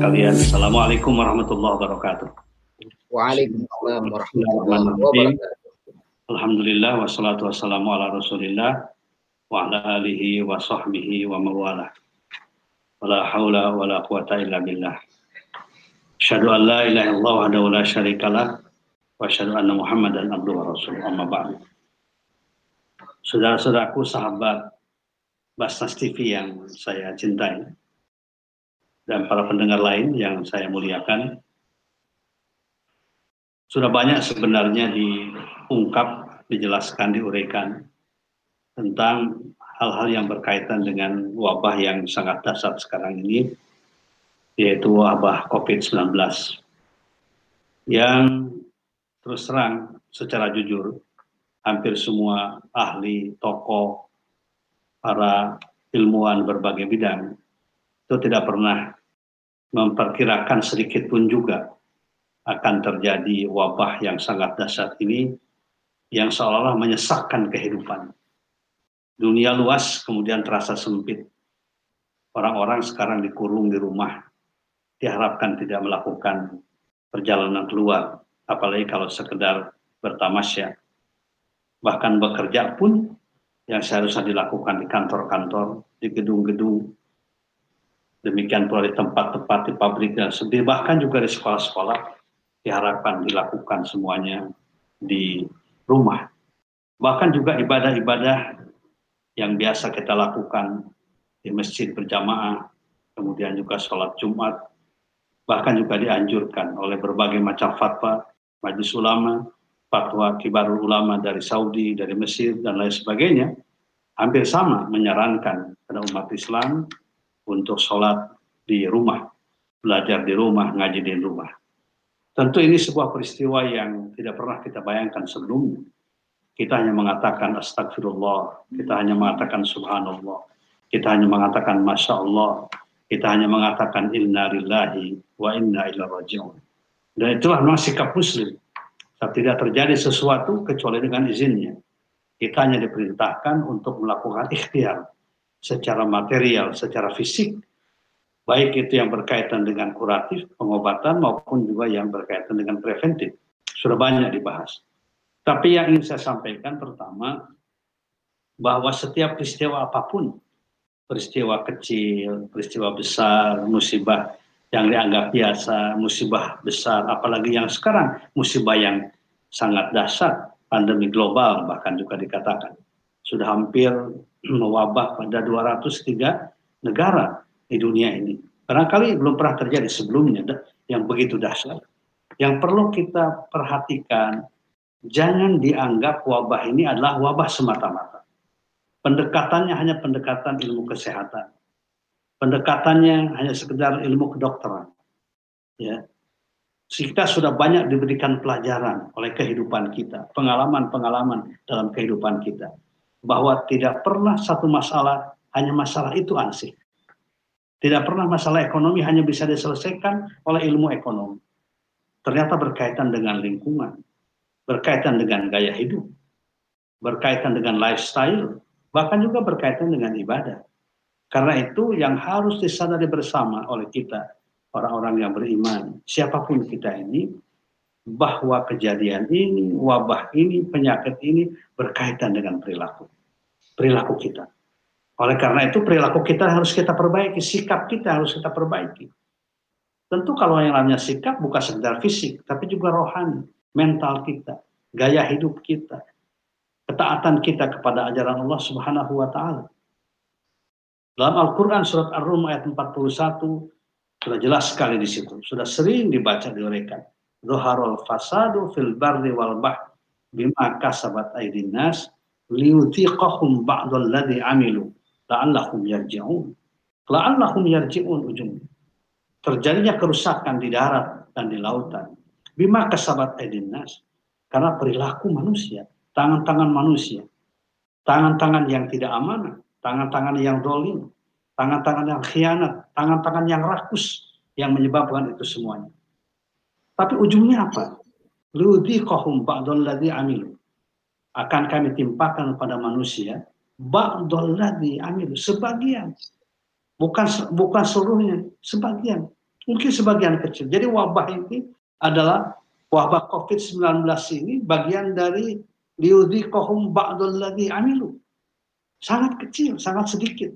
sekalian. Assalamualaikum warahmatullahi wabarakatuh. Waalaikumsalam warahmatullahi wabarakatuh. Alhamdulillah wassalatu wassalamu ala Rasulillah wa ala alihi wa sahbihi wa mawala. Wala haula wala quwata illa billah. Asyhadu an la ilaha illallah wahdahu la syarikalah wa asyhadu anna Muhammadan abduhu wa rasuluh. Amma ba'du. Saudara-saudaraku sahabat Basnas TV yang saya cintai dan para pendengar lain yang saya muliakan. Sudah banyak sebenarnya diungkap, dijelaskan, diuraikan tentang hal-hal yang berkaitan dengan wabah yang sangat dasar sekarang ini, yaitu wabah COVID-19 yang terus terang secara jujur hampir semua ahli, tokoh, para ilmuwan berbagai bidang itu tidak pernah memperkirakan sedikit pun juga akan terjadi wabah yang sangat dahsyat ini yang seolah-olah menyesakkan kehidupan. Dunia luas kemudian terasa sempit. Orang-orang sekarang dikurung di rumah, diharapkan tidak melakukan perjalanan keluar, apalagi kalau sekedar bertamasya. Bahkan bekerja pun yang seharusnya dilakukan di kantor-kantor, di gedung-gedung, demikian pula di tempat-tempat di pabrik dan sendiri, bahkan juga di sekolah-sekolah diharapkan dilakukan semuanya di rumah. Bahkan juga ibadah-ibadah yang biasa kita lakukan di masjid berjamaah, kemudian juga sholat Jumat, bahkan juga dianjurkan oleh berbagai macam fatwa, majlis ulama, fatwa kibarul ulama dari Saudi, dari Mesir, dan lain sebagainya, hampir sama menyarankan pada umat Islam untuk sholat di rumah, belajar di rumah, ngaji di rumah. Tentu ini sebuah peristiwa yang tidak pernah kita bayangkan sebelumnya. Kita hanya mengatakan astagfirullah, kita hanya mengatakan subhanallah, kita hanya mengatakan masya Allah, kita hanya mengatakan inna lillahi wa inna ilaihi raji'un. Dan itulah memang sikap muslim tidak terjadi sesuatu kecuali dengan izinnya. Kita hanya diperintahkan untuk melakukan ikhtiar secara material, secara fisik, baik itu yang berkaitan dengan kuratif, pengobatan, maupun juga yang berkaitan dengan preventif. Sudah banyak dibahas. Tapi yang ingin saya sampaikan pertama, bahwa setiap peristiwa apa pun, peristiwa kecil, peristiwa besar, musibah yang dianggap biasa, musibah besar, apalagi yang sekarang musibah yang sangat dahsyat, pandemi global bahkan juga dikatakan. Sudah hampir mewabah pada 203 negara di dunia ini. Barangkali belum pernah terjadi sebelumnya yang begitu dahsyat. Yang perlu kita perhatikan, jangan dianggap wabah ini adalah wabah semata-mata. Pendekatannya hanya pendekatan ilmu kesehatan pendekatannya hanya sekedar ilmu kedokteran. Ya. Kita sudah banyak diberikan pelajaran oleh kehidupan kita, pengalaman-pengalaman dalam kehidupan kita. Bahwa tidak pernah satu masalah, hanya masalah itu ansih. Tidak pernah masalah ekonomi hanya bisa diselesaikan oleh ilmu ekonomi. Ternyata berkaitan dengan lingkungan, berkaitan dengan gaya hidup, berkaitan dengan lifestyle, bahkan juga berkaitan dengan ibadah. Karena itu yang harus disadari bersama oleh kita, orang-orang yang beriman, siapa pun kita ini, bahwa kejadian ini, wabah ini, penyakit ini berkaitan dengan perilaku. Perilaku kita. Oleh karena itu perilaku kita harus kita perbaiki, sikap kita harus kita perbaiki. Tentu kalau yang namanya sikap bukan sekedar fisik, tapi juga rohani, mental kita, gaya hidup kita, ketaatan kita kepada ajaran Allah Subhanahu wa taala. Dalam Al-Quran surat Ar-Rum ayat 41 sudah jelas sekali di situ. Sudah sering dibaca diuraikan. Zuharul fasadu fil barri wal bah bima kasabat aydin nas liyutiqahum ba'dal ladzi amilu la'allahum yarji'un. La'allahum yarji'un ujungnya. Terjadinya kerusakan di darat dan di lautan. Bima kasabat aydin nas. Karena perilaku manusia, tangan-tangan manusia, tangan-tangan yang tidak amanah, tangan-tangan yang dolim, tangan-tangan yang khianat, tangan-tangan yang rakus yang menyebabkan itu semuanya. Tapi ujungnya apa? Ludhiqahum ba'dalladhi amilu. Akan kami timpakan pada manusia ba'dalladhi amilu. Sebagian. Bukan bukan seluruhnya, sebagian. Mungkin sebagian kecil. Jadi wabah ini adalah wabah COVID-19 ini bagian dari liudhikohum ba'dul ladhi amilu. Sangat kecil, sangat sedikit.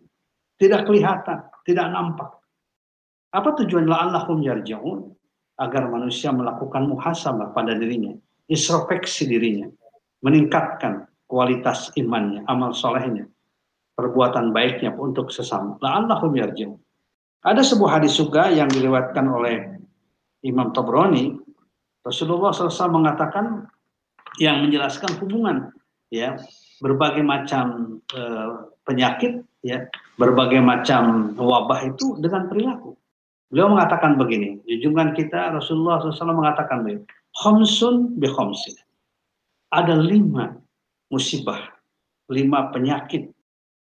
Tidak kelihatan, tidak nampak. Apa tujuan la'allahum yarja'un? Agar manusia melakukan muhasabah pada dirinya. Introspeksi dirinya. Meningkatkan kualitas imannya, amal solehnya. Perbuatan baiknya untuk sesama. La'allahum yarja'un. Ada sebuah hadis juga yang dilewatkan oleh Imam Tabrani. Rasulullah SAW mengatakan yang menjelaskan hubungan ya berbagai macam e, penyakit ya berbagai macam wabah itu dengan perilaku. Beliau mengatakan begini, junjungan kita Rasulullah SAW mengatakan begini, Homsun bi homsin. Ada lima musibah, lima penyakit,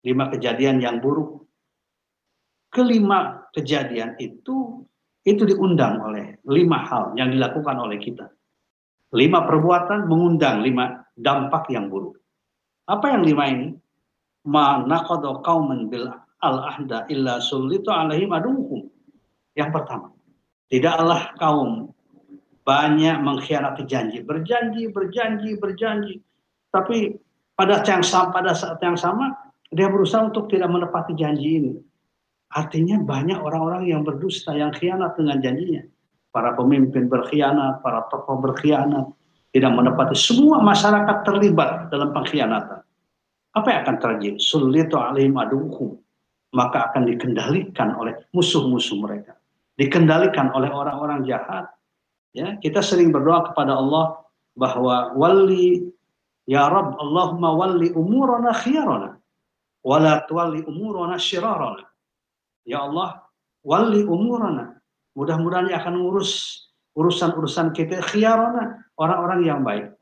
lima kejadian yang buruk kelima kejadian itu itu diundang oleh lima hal yang dilakukan oleh kita. Lima perbuatan mengundang lima dampak yang buruk. Apa yang lima ini? Ma naqadu qauman bil al-ahda illa sullitu alaihim aduhum. Yang pertama, tidaklah kaum banyak mengkhianati janji, berjanji, berjanji, berjanji. Tapi pada yang sama, pada saat yang sama dia berusaha untuk tidak menepati janji ini Artinya banyak orang-orang yang berdusta, yang khianat dengan janjinya. Para pemimpin berkhianat, para tokoh berkhianat, tidak menepati. Semua masyarakat terlibat dalam pengkhianatan. Apa yang akan terjadi? Sulitu alim aduhum. Maka akan dikendalikan oleh musuh-musuh mereka. Dikendalikan oleh orang-orang jahat. Ya, kita sering berdoa kepada Allah bahwa wali ya Rabb Allahumma wali umurana khiyarana wala tuwalli umurana syirarana Ya Allah, wali umurana. Mudah-mudahan akan ngurus urusan-urusan kita khiyarana, orang-orang yang baik.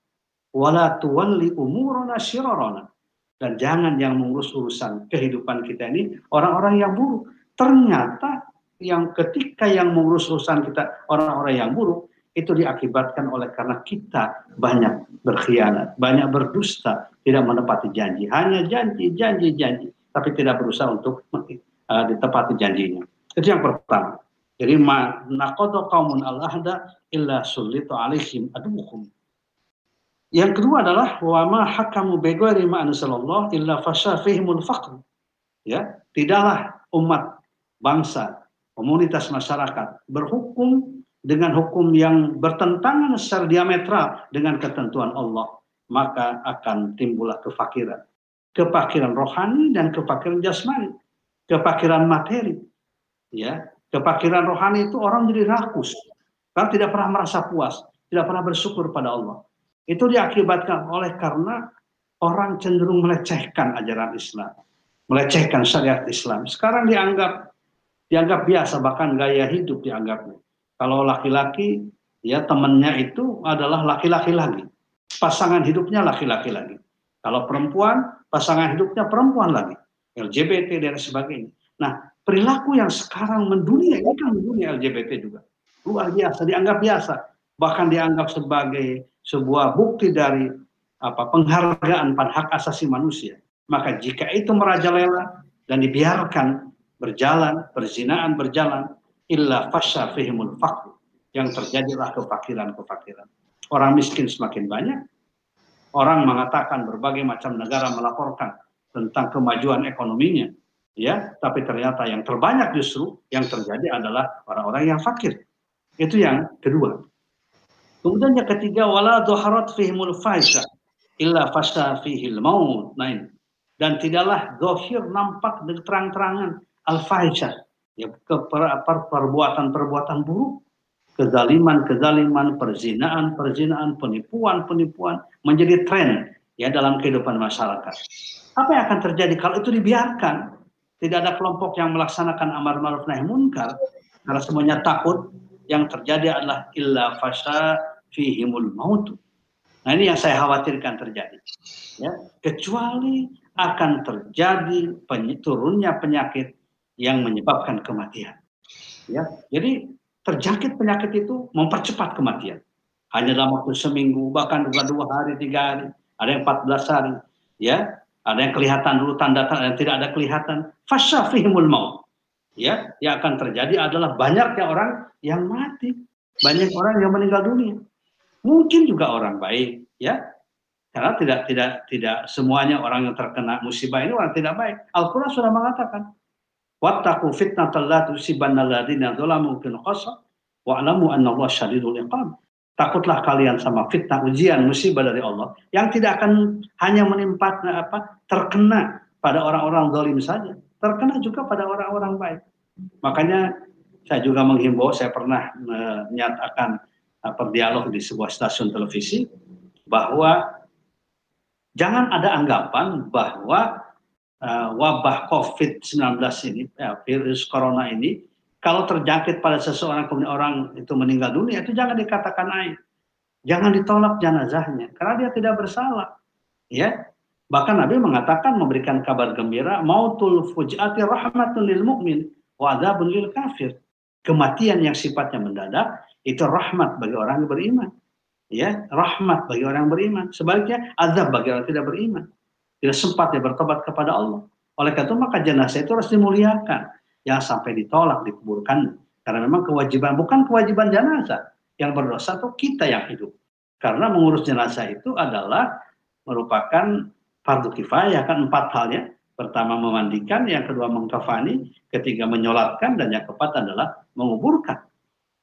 Wala tuwalli umurana syirarana. Dan jangan yang mengurus urusan kehidupan kita ini orang-orang yang buruk. Ternyata yang ketika yang mengurus urusan kita orang-orang yang buruk itu diakibatkan oleh karena kita banyak berkhianat, banyak berdusta, tidak menepati janji, hanya janji, janji, janji, tapi tidak berusaha untuk uh, ditepati janjinya. Itu yang pertama. Jadi ma qaumun al-ahda illa sulitu alaihim aduhum. Yang kedua adalah wa ma hakamu bi ghairi ma anzalallah illa fasha faqr. Ya, tidaklah umat bangsa, komunitas masyarakat berhukum dengan hukum yang bertentangan secara diametral dengan ketentuan Allah, maka akan timbullah kefakiran. Kefakiran rohani dan kefakiran jasmani kepakiran materi. Ya, kepakiran rohani itu orang jadi rakus. Karena tidak pernah merasa puas, tidak pernah bersyukur pada Allah. Itu diakibatkan oleh karena orang cenderung melecehkan ajaran Islam, melecehkan syariat Islam. Sekarang dianggap dianggap biasa, bahkan gaya hidup dianggapnya. Kalau laki-laki, ya temannya itu adalah laki-laki lagi. Pasangan hidupnya laki-laki lagi. Kalau perempuan, pasangan hidupnya perempuan lagi. LGBT dan sebagainya. Nah, perilaku yang sekarang mendunia ini kan mendunia LGBT juga. Luar biasa, dianggap biasa. Bahkan dianggap sebagai sebuah bukti dari apa penghargaan pada hak asasi manusia. Maka jika itu merajalela dan dibiarkan berjalan, perzinaan berjalan, illa fasya fihimul faqr. Yang terjadilah kefakiran-kefakiran. Orang miskin semakin banyak. Orang mengatakan berbagai macam negara melaporkan tentang kemajuan ekonominya, ya, tapi ternyata yang terbanyak justru yang terjadi adalah orang-orang yang fakir. Itu yang kedua. Kemudian yang ketiga wala dhaharat fihimul faisha illa fasha fihil maut. Nah, dan tidaklah dohir nampak terang-terangan al faisha ya perbuatan-perbuatan buruk kezaliman-kezaliman, perzinaan, perzinaan, penipuan-penipuan menjadi tren ya dalam kehidupan masyarakat. Apa yang akan terjadi kalau itu dibiarkan? Tidak ada kelompok yang melaksanakan amar ma'ruf nahi munkar karena semuanya takut. Yang terjadi adalah illa fasha fihimul maut. Nah ini yang saya khawatirkan terjadi. Ya, kecuali akan terjadi turunnya penyakit yang menyebabkan kematian. Ya, jadi terjangkit penyakit itu mempercepat kematian. Hanya dalam waktu seminggu, bahkan dua, dua hari, tiga hari, ada yang 14 hari. Ya, ada yang kelihatan dulu tanda-tanda yang tidak ada kelihatan. Fasyafihimul maut. ya yang akan terjadi adalah banyaknya orang yang mati, banyak orang yang meninggal dunia. Mungkin juga orang baik, ya. Karena tidak tidak tidak semuanya orang yang terkena musibah ini orang tidak baik. Al-Qur'an sudah mengatakan, "Wattaqu la tusibanna alladziina dzalamu anna Allah syadidul iqab." Takutlah kalian sama fitnah ujian musibah dari Allah yang tidak akan hanya menimpa apa terkena pada orang-orang zalim saja, terkena juga pada orang-orang baik. Makanya saya juga menghimbau, saya pernah menyatakan berdialog di sebuah stasiun televisi bahwa jangan ada anggapan bahwa uh, wabah COVID-19 ini, ya, virus corona ini, kalau terjangkit pada seseorang kemudian orang itu meninggal dunia, itu jangan dikatakan aib. Jangan ditolak jenazahnya, karena dia tidak bersalah. Ya, bahkan Nabi mengatakan memberikan kabar gembira, mautul fujati rahmatul lil mu'min wa lil kafir. Kematian yang sifatnya mendadak itu rahmat bagi orang yang beriman. Ya, rahmat bagi orang yang beriman. Sebaliknya azab bagi orang yang tidak beriman. Tidak sempat dia bertobat kepada Allah. Oleh karena itu maka jenazah itu harus dimuliakan. Jangan sampai ditolak, dikuburkan. Karena memang kewajiban, bukan kewajiban jenazah. Yang berdosa itu kita yang hidup. Karena mengurus jenazah itu adalah merupakan fardu kifayah kan empat halnya. Pertama memandikan, yang kedua mengkafani, ketiga menyolatkan, dan yang keempat adalah menguburkan.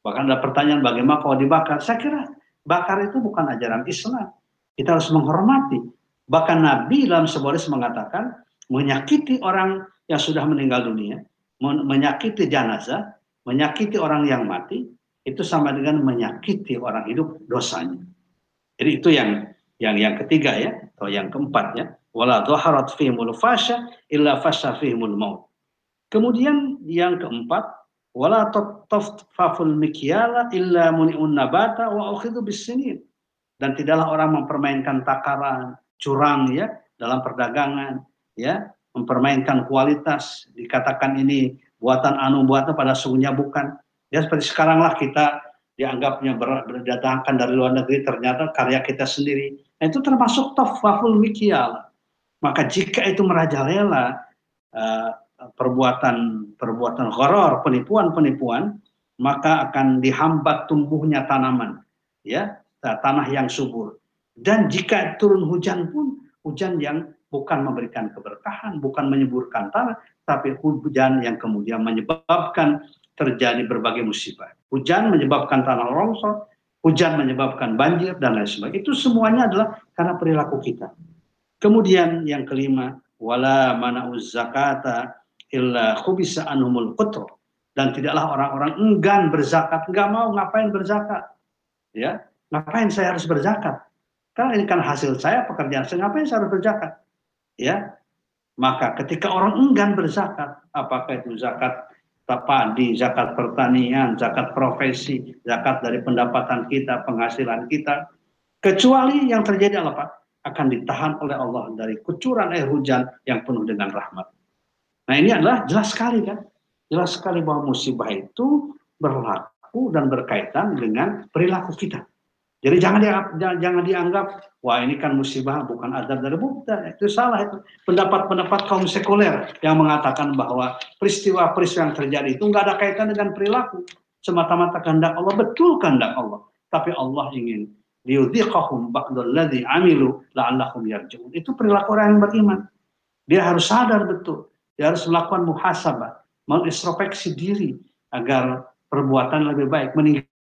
Bahkan ada pertanyaan bagaimana kalau dibakar. Saya kira bakar itu bukan ajaran Islam. Kita harus menghormati. Bahkan Nabi dalam sebuah hadis mengatakan menyakiti orang yang sudah meninggal dunia, menyakiti jenazah, menyakiti orang yang mati, itu sama dengan menyakiti orang hidup dosanya. Jadi itu yang yang yang ketiga ya, atau yang keempat ya. Wala dhaharat fasya illa fasya fihimul maut. Kemudian yang keempat, wala illa muni'un nabata wa ukhidhu dan tidaklah orang mempermainkan takaran curang ya dalam perdagangan ya mempermainkan kualitas dikatakan ini buatan anu buatan pada sungguhnya bukan. Ya seperti sekarang lah kita dianggapnya berdatangkan dari luar negeri ternyata karya kita sendiri. Nah, itu termasuk tafaful mikyal. Maka jika itu merajalela uh, perbuatan perbuatan horor, penipuan-penipuan, maka akan dihambat tumbuhnya tanaman, ya, tanah yang subur. Dan jika turun hujan pun, hujan yang bukan memberikan keberkahan, bukan menyuburkan tanah, tapi hujan yang kemudian menyebabkan terjadi berbagai musibah. Hujan menyebabkan tanah longsor, hujan menyebabkan banjir dan lain sebagainya. Itu semuanya adalah karena perilaku kita. Kemudian yang kelima, wala mana zakata illa khubisa anhumul qutr dan tidaklah orang-orang enggan berzakat, enggak mau ngapain berzakat. Ya, ngapain saya harus berzakat? Karena ini kan hasil saya pekerjaan saya, ngapain saya harus berzakat? Ya, maka ketika orang enggan berzakat, apakah itu zakat padi, zakat pertanian, zakat profesi, zakat dari pendapatan kita, penghasilan kita, kecuali yang terjadi apa? Akan ditahan oleh Allah dari kucuran air hujan yang penuh dengan rahmat. Nah ini adalah jelas sekali kan, jelas sekali bahwa musibah itu berlaku dan berkaitan dengan perilaku kita. Jadi jangan dianggap, jangan dianggap wah ini kan musibah bukan adab dari Buddha. Itu salah itu. Pendapat-pendapat kaum sekuler yang mengatakan bahwa peristiwa-peristiwa yang terjadi itu nggak ada kaitan dengan perilaku. Semata-mata kehendak Allah, betul kehendak Allah. Tapi Allah ingin liyudhiqahum ba'dalladzi amilu la'allahum yarji'un. Itu perilaku orang yang beriman. Dia harus sadar betul dia harus melakukan muhasabah, mengintrospeksi diri agar perbuatan lebih baik, meninggalkan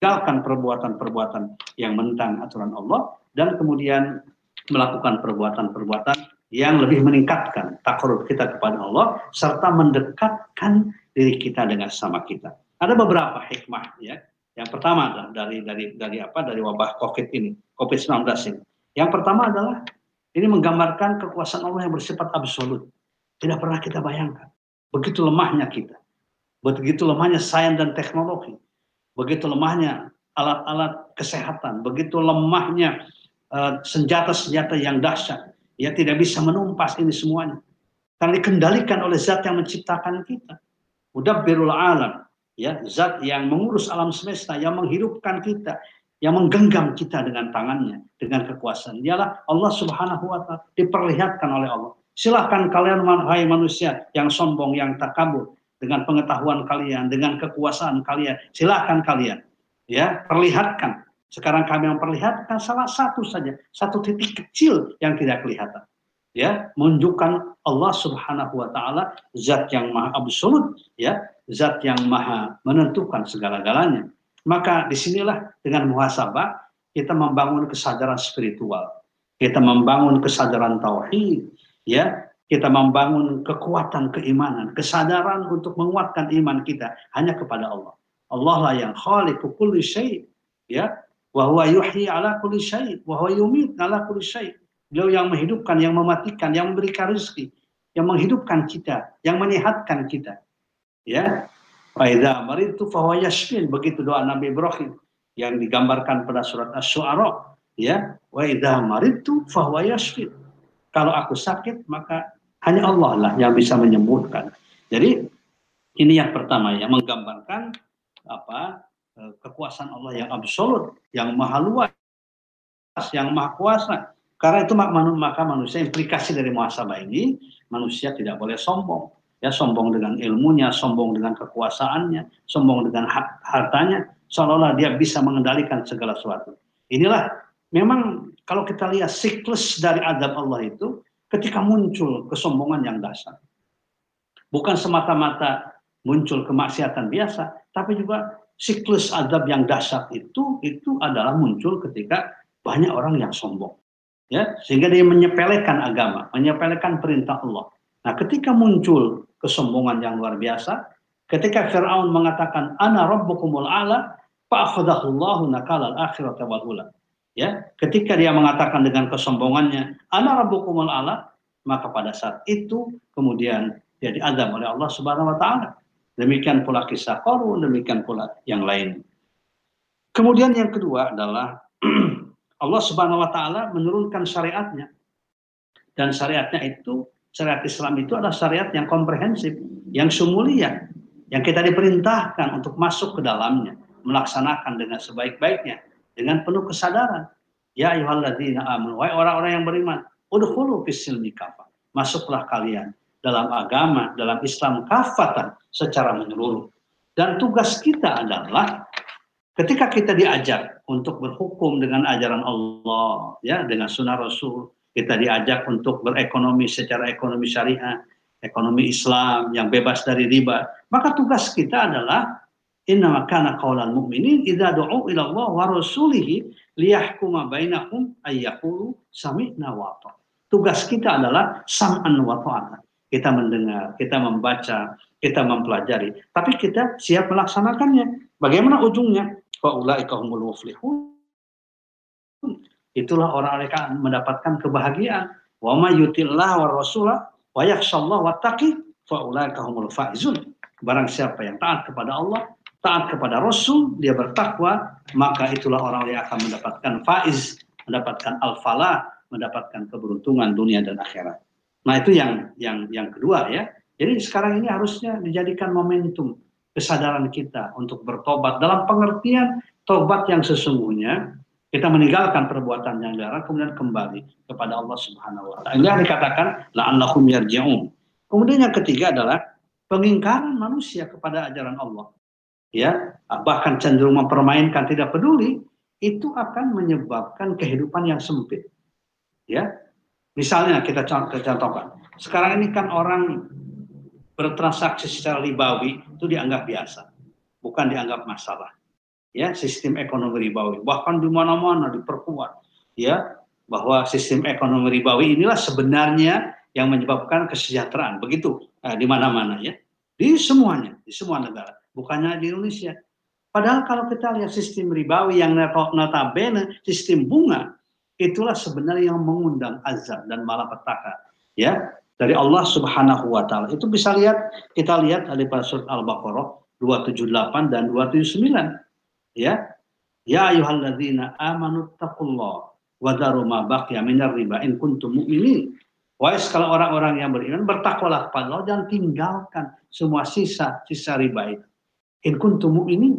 perbuatan-perbuatan yang menentang aturan Allah dan kemudian melakukan perbuatan-perbuatan yang lebih meningkatkan takarub kita kepada Allah serta mendekatkan diri kita dengan sama kita. Ada beberapa hikmah ya. Yang pertama adalah dari dari dari apa? Dari wabah Covid ini, Covid-19 ini. Yang pertama adalah ini menggambarkan kekuasaan Allah yang bersifat absolut. Tidak pernah kita bayangkan. Begitu lemahnya kita. Begitu lemahnya sains dan teknologi. Begitu lemahnya alat-alat kesehatan. Begitu lemahnya eh, senjata-senjata uh, yang dahsyat. Ya tidak bisa menumpas ini semuanya. Karena dikendalikan oleh zat yang menciptakan kita. Udah berul alam. Ya, zat yang mengurus alam semesta, yang menghidupkan kita, yang menggenggam kita dengan tangannya, dengan kekuasaan. Dialah Allah Subhanahu wa taala diperlihatkan oleh Allah Silahkan kalian hai manusia yang sombong, yang takabur. Dengan pengetahuan kalian, dengan kekuasaan kalian. Silakan kalian, ya perlihatkan. Sekarang kami memperlihatkan salah satu saja, satu titik kecil yang tidak kelihatan. Ya, menunjukkan Allah Subhanahu wa taala zat yang maha absolut, ya, zat yang maha menentukan segala-galanya. Maka di sinilah dengan muhasabah kita membangun kesadaran spiritual, kita membangun kesadaran tauhid, ya, kita membangun kekuatan keimanan, kesadaran untuk menguatkan iman kita hanya kepada Allah. Allah lah yang khaliqu kulli syai, ya, wa huwa yuhyi ala kulli syai, wa huwa yumit ala kulli syai. Beliau yang menghidupkan, yang mematikan, yang memberikan rezeki, yang menghidupkan kita, yang menyehatkan kita. Ya. Fa idza maritu fa huwa yashfin, begitu doa Nabi Ibrahim yang digambarkan pada surat Asy-Syu'ara, ya. Wa idza maritu fa huwa yashfin. Kalau aku sakit, maka hanya Allah lah yang bisa menyembuhkan. Jadi ini yang pertama ya menggambarkan apa e, kekuasaan Allah yang absolut, yang maha luas, yang maha kuasa. Karena itu maka manusia implikasi dari muhasabah ini manusia tidak boleh sombong. Ya sombong dengan ilmunya, sombong dengan kekuasaannya, sombong dengan hartanya, seolah-olah dia bisa mengendalikan segala sesuatu. Inilah memang kalau kita lihat siklus dari adab Allah itu ketika muncul kesombongan yang dasar. Bukan semata-mata muncul kemaksiatan biasa, tapi juga siklus adab yang dasar itu itu adalah muncul ketika banyak orang yang sombong. Ya, sehingga dia menyepelekan agama, menyepelekan perintah Allah. Nah, ketika muncul kesombongan yang luar biasa, ketika Firaun mengatakan ana rabbukumul ala, fa'akhadahullahu nakal al-akhirata wal ula ya ketika dia mengatakan dengan kesombongannya ana rabbukumul ala maka pada saat itu kemudian dia diadab oleh Allah Subhanahu wa taala. Demikian pula kisah Qarun demikian pula yang lain. Kemudian yang kedua adalah Allah Subhanahu wa taala menurunkan syariatnya. Dan syariatnya itu syariat Islam itu adalah syariat yang komprehensif yang sumulia yang kita diperintahkan untuk masuk ke dalamnya melaksanakan dengan sebaik-baiknya dengan penuh kesadaran. Ya ayyuhalladzina amanu, wahai orang-orang yang beriman, udkhulu fis-silmi kafa. Masuklah kalian dalam agama, dalam Islam kafatan secara menyeluruh. Dan tugas kita adalah ketika kita diajak untuk berhukum dengan ajaran Allah, ya dengan sunnah Rasul, kita diajak untuk berekonomi secara ekonomi syariah, ekonomi Islam yang bebas dari riba, maka tugas kita adalah Inna kana qaulal mu'minin idza du'u ila Allah wa rasulihi liyahkuma bainahum ayyaqulu sami'na wa Tugas kita adalah sam'an wa ta'atan. Kita mendengar, kita membaca, kita mempelajari, tapi kita siap melaksanakannya. Bagaimana ujungnya? Fa ulaika humul muflihun. Itulah orang-orang yang mendapatkan kebahagiaan. Wa may yutillah wa rasulah wa yakhshallah wa taqi fa ulaika humul faizun. Barang siapa yang taat kepada Allah, taat kepada Rasul, dia bertakwa, maka itulah orang yang akan mendapatkan faiz, mendapatkan al-falah, mendapatkan keberuntungan dunia dan akhirat. Nah itu yang yang yang kedua ya. Jadi sekarang ini harusnya dijadikan momentum kesadaran kita untuk bertobat dalam pengertian tobat yang sesungguhnya kita meninggalkan perbuatan yang dilarang kemudian kembali kepada Allah Subhanahu wa taala. Ini yang dikatakan la'allahum yarji'un. Kemudian yang ketiga adalah pengingkaran manusia kepada ajaran Allah ya bahkan cenderung mempermainkan tidak peduli itu akan menyebabkan kehidupan yang sempit. Ya misalnya kita contohkan. Sekarang ini kan orang bertransaksi secara ribawi itu dianggap biasa bukan dianggap masalah. Ya sistem ekonomi ribawi bahkan di mana-mana diperkuat. Ya bahwa sistem ekonomi ribawi inilah sebenarnya yang menyebabkan kesejahteraan. Begitu eh, di mana-mana ya. Di semuanya di semua negara bukannya di Indonesia. Padahal kalau kita lihat sistem ribawi yang notabene sistem bunga, itulah sebenarnya yang mengundang azab dan malapetaka. Ya, dari Allah Subhanahu wa taala. Itu bisa lihat kita lihat dari surat Al-Baqarah 278 dan 279. Ya. Ya ayyuhalladzina amanu taqullah wa daru ma baqiya minar riba in kuntum mu'minin. Wahai kalau orang-orang yang beriman bertakwalah kepada Allah dan tinggalkan semua sisa sisa riba itu. In kuntum ini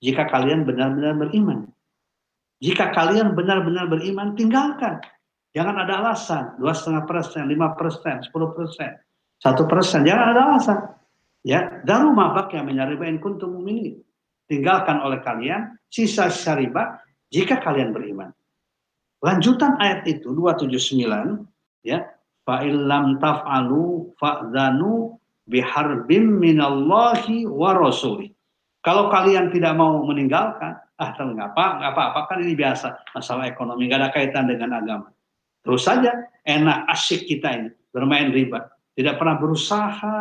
jika kalian benar-benar beriman. Jika kalian benar-benar beriman, tinggalkan. Jangan ada alasan. Dua setengah persen, lima persen, sepuluh persen, satu persen. Jangan ada alasan. Ya, daru mabak yang menyariba in kuntum mu'minin. Tinggalkan oleh kalian sisa-sisa riba jika kalian beriman. Lanjutan ayat itu 279 ya, fa illam taf'alu fa'dhanu biharbim minallahi wa rasuli. Kalau kalian tidak mau meninggalkan, ah nggak apa, nggak apa-apa kan ini biasa masalah ekonomi, nggak ada kaitan dengan agama. Terus saja enak asyik kita ini bermain riba, tidak pernah berusaha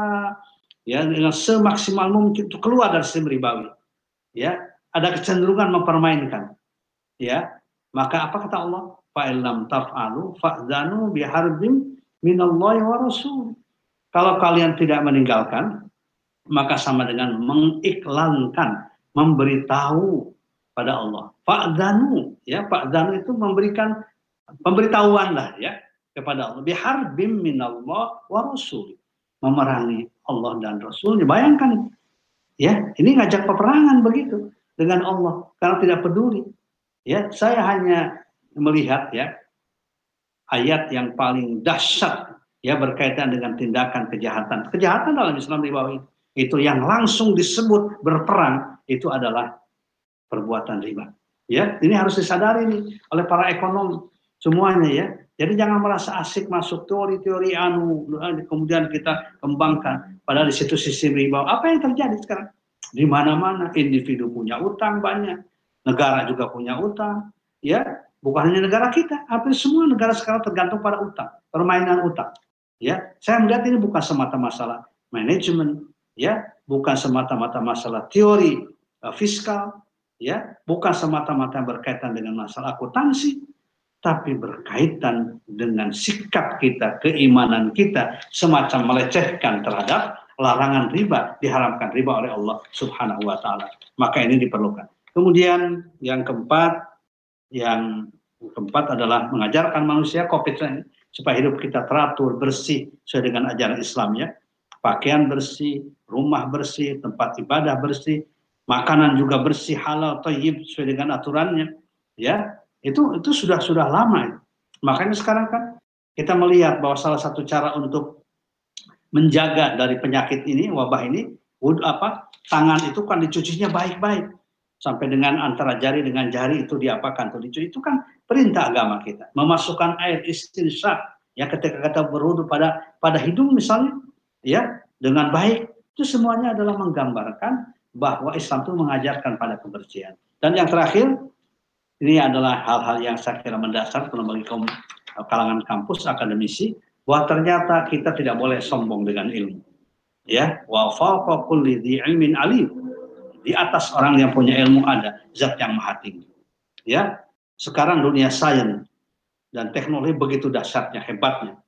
ya dengan semaksimal mungkin untuk keluar dari sistem ribawi. Ya, ada kecenderungan mempermainkan. Ya, maka apa kata Allah? Fa'ilam taf'alu fa'zanu biharbim minallahi wa rasul. Kalau kalian tidak meninggalkan, maka sama dengan mengiklankan, memberitahu pada Allah. Fa'dhanu, ya, fa'dhanu itu memberikan pemberitahuan lah ya kepada Allah. Biharbim minallah wa rasul. Memerangi Allah dan Rasulnya. Bayangkan, ya, ini ngajak peperangan begitu dengan Allah karena tidak peduli. Ya, saya hanya melihat ya ayat yang paling dahsyat ya berkaitan dengan tindakan kejahatan. Kejahatan dalam Islam di bawah itu, itu yang langsung disebut berperang itu adalah perbuatan riba. Ya, ini harus disadari nih oleh para ekonomi semuanya ya. Jadi jangan merasa asik masuk teori-teori anu kemudian kita kembangkan padahal di situ sistem riba. Apa yang terjadi sekarang? Di mana-mana individu punya utang banyak, negara juga punya utang, ya bukan hanya negara kita, hampir semua negara sekarang tergantung pada utang, permainan utang. Ya, saya melihat ini bukan semata masalah manajemen, ya, bukan semata-mata masalah teori uh, fiskal, ya, bukan semata-mata berkaitan dengan masalah akuntansi, tapi berkaitan dengan sikap kita, keimanan kita, semacam melecehkan terhadap larangan riba, diharamkan riba oleh Allah Subhanahu wa taala. Maka ini diperlukan. Kemudian yang keempat, yang keempat adalah mengajarkan manusia COVID ini supaya hidup kita teratur, bersih sesuai dengan ajaran Islam ya. Pakaian bersih, rumah bersih, tempat ibadah bersih, makanan juga bersih, halal, thayyib sesuai dengan aturannya. Ya, itu itu sudah sudah lama. Makanya sekarang kan kita melihat bahwa salah satu cara untuk menjaga dari penyakit ini, wabah ini, apa tangan itu kan dicucinya baik-baik sampai dengan antara jari dengan jari itu diapakan tuh dicuci itu kan perintah agama kita. Memasukkan air istinsya ya ketika kita berwudu pada pada hidung misalnya ya dengan baik. Itu semuanya adalah menggambarkan bahwa Islam itu mengajarkan pada kebersihan. Dan yang terakhir ini adalah hal-hal yang saya kira mendasar bagi kaum kalangan kampus akademisi bahwa ternyata kita tidak boleh sombong dengan ilmu. Ya wa fawqa kulli ilmin alim. Di atas orang yang punya ilmu ada zat yang maha tinggi. Ya, sekarang dunia sains dan teknologi begitu dahsyatnya, hebatnya.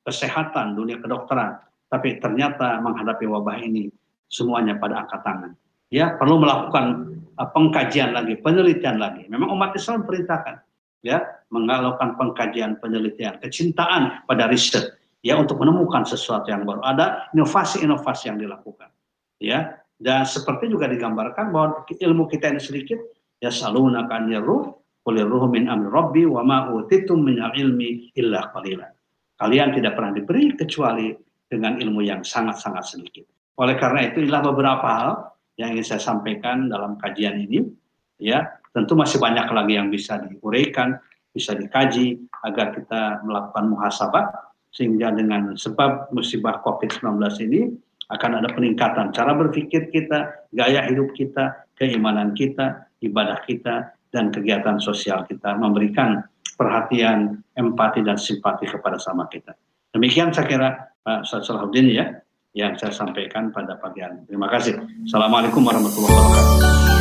Kesehatan, dunia kedokteran, tapi ternyata menghadapi wabah ini semuanya pada angkat tangan. Ya, perlu melakukan uh, pengkajian lagi, penelitian lagi. Memang umat Islam perintahkan ya, melakukan pengkajian, penelitian, kecintaan pada riset ya untuk menemukan sesuatu yang baru. Ada inovasi-inovasi yang dilakukan. Ya, dan seperti juga digambarkan bahwa ilmu kita ini sedikit, ya saluna kan ruh, kulir ruh min amri rabbi wa ma utitum min ilmi illa qalila. Kalian tidak pernah diberi kecuali dengan ilmu yang sangat-sangat sedikit. Oleh karena itu inilah beberapa hal yang ingin saya sampaikan dalam kajian ini. Ya, tentu masih banyak lagi yang bisa diuraikan, bisa dikaji agar kita melakukan muhasabah sehingga dengan sebab musibah COVID-19 ini akan ada peningkatan cara berpikir kita, gaya hidup kita, keimanan kita, ibadah kita, dan kegiatan sosial kita memberikan perhatian, empati, dan simpati kepada sama kita. Demikian saya kira Pak Ustaz Salahuddin ya, yang saya sampaikan pada pagi hari. Terima kasih. Assalamualaikum warahmatullahi wabarakatuh.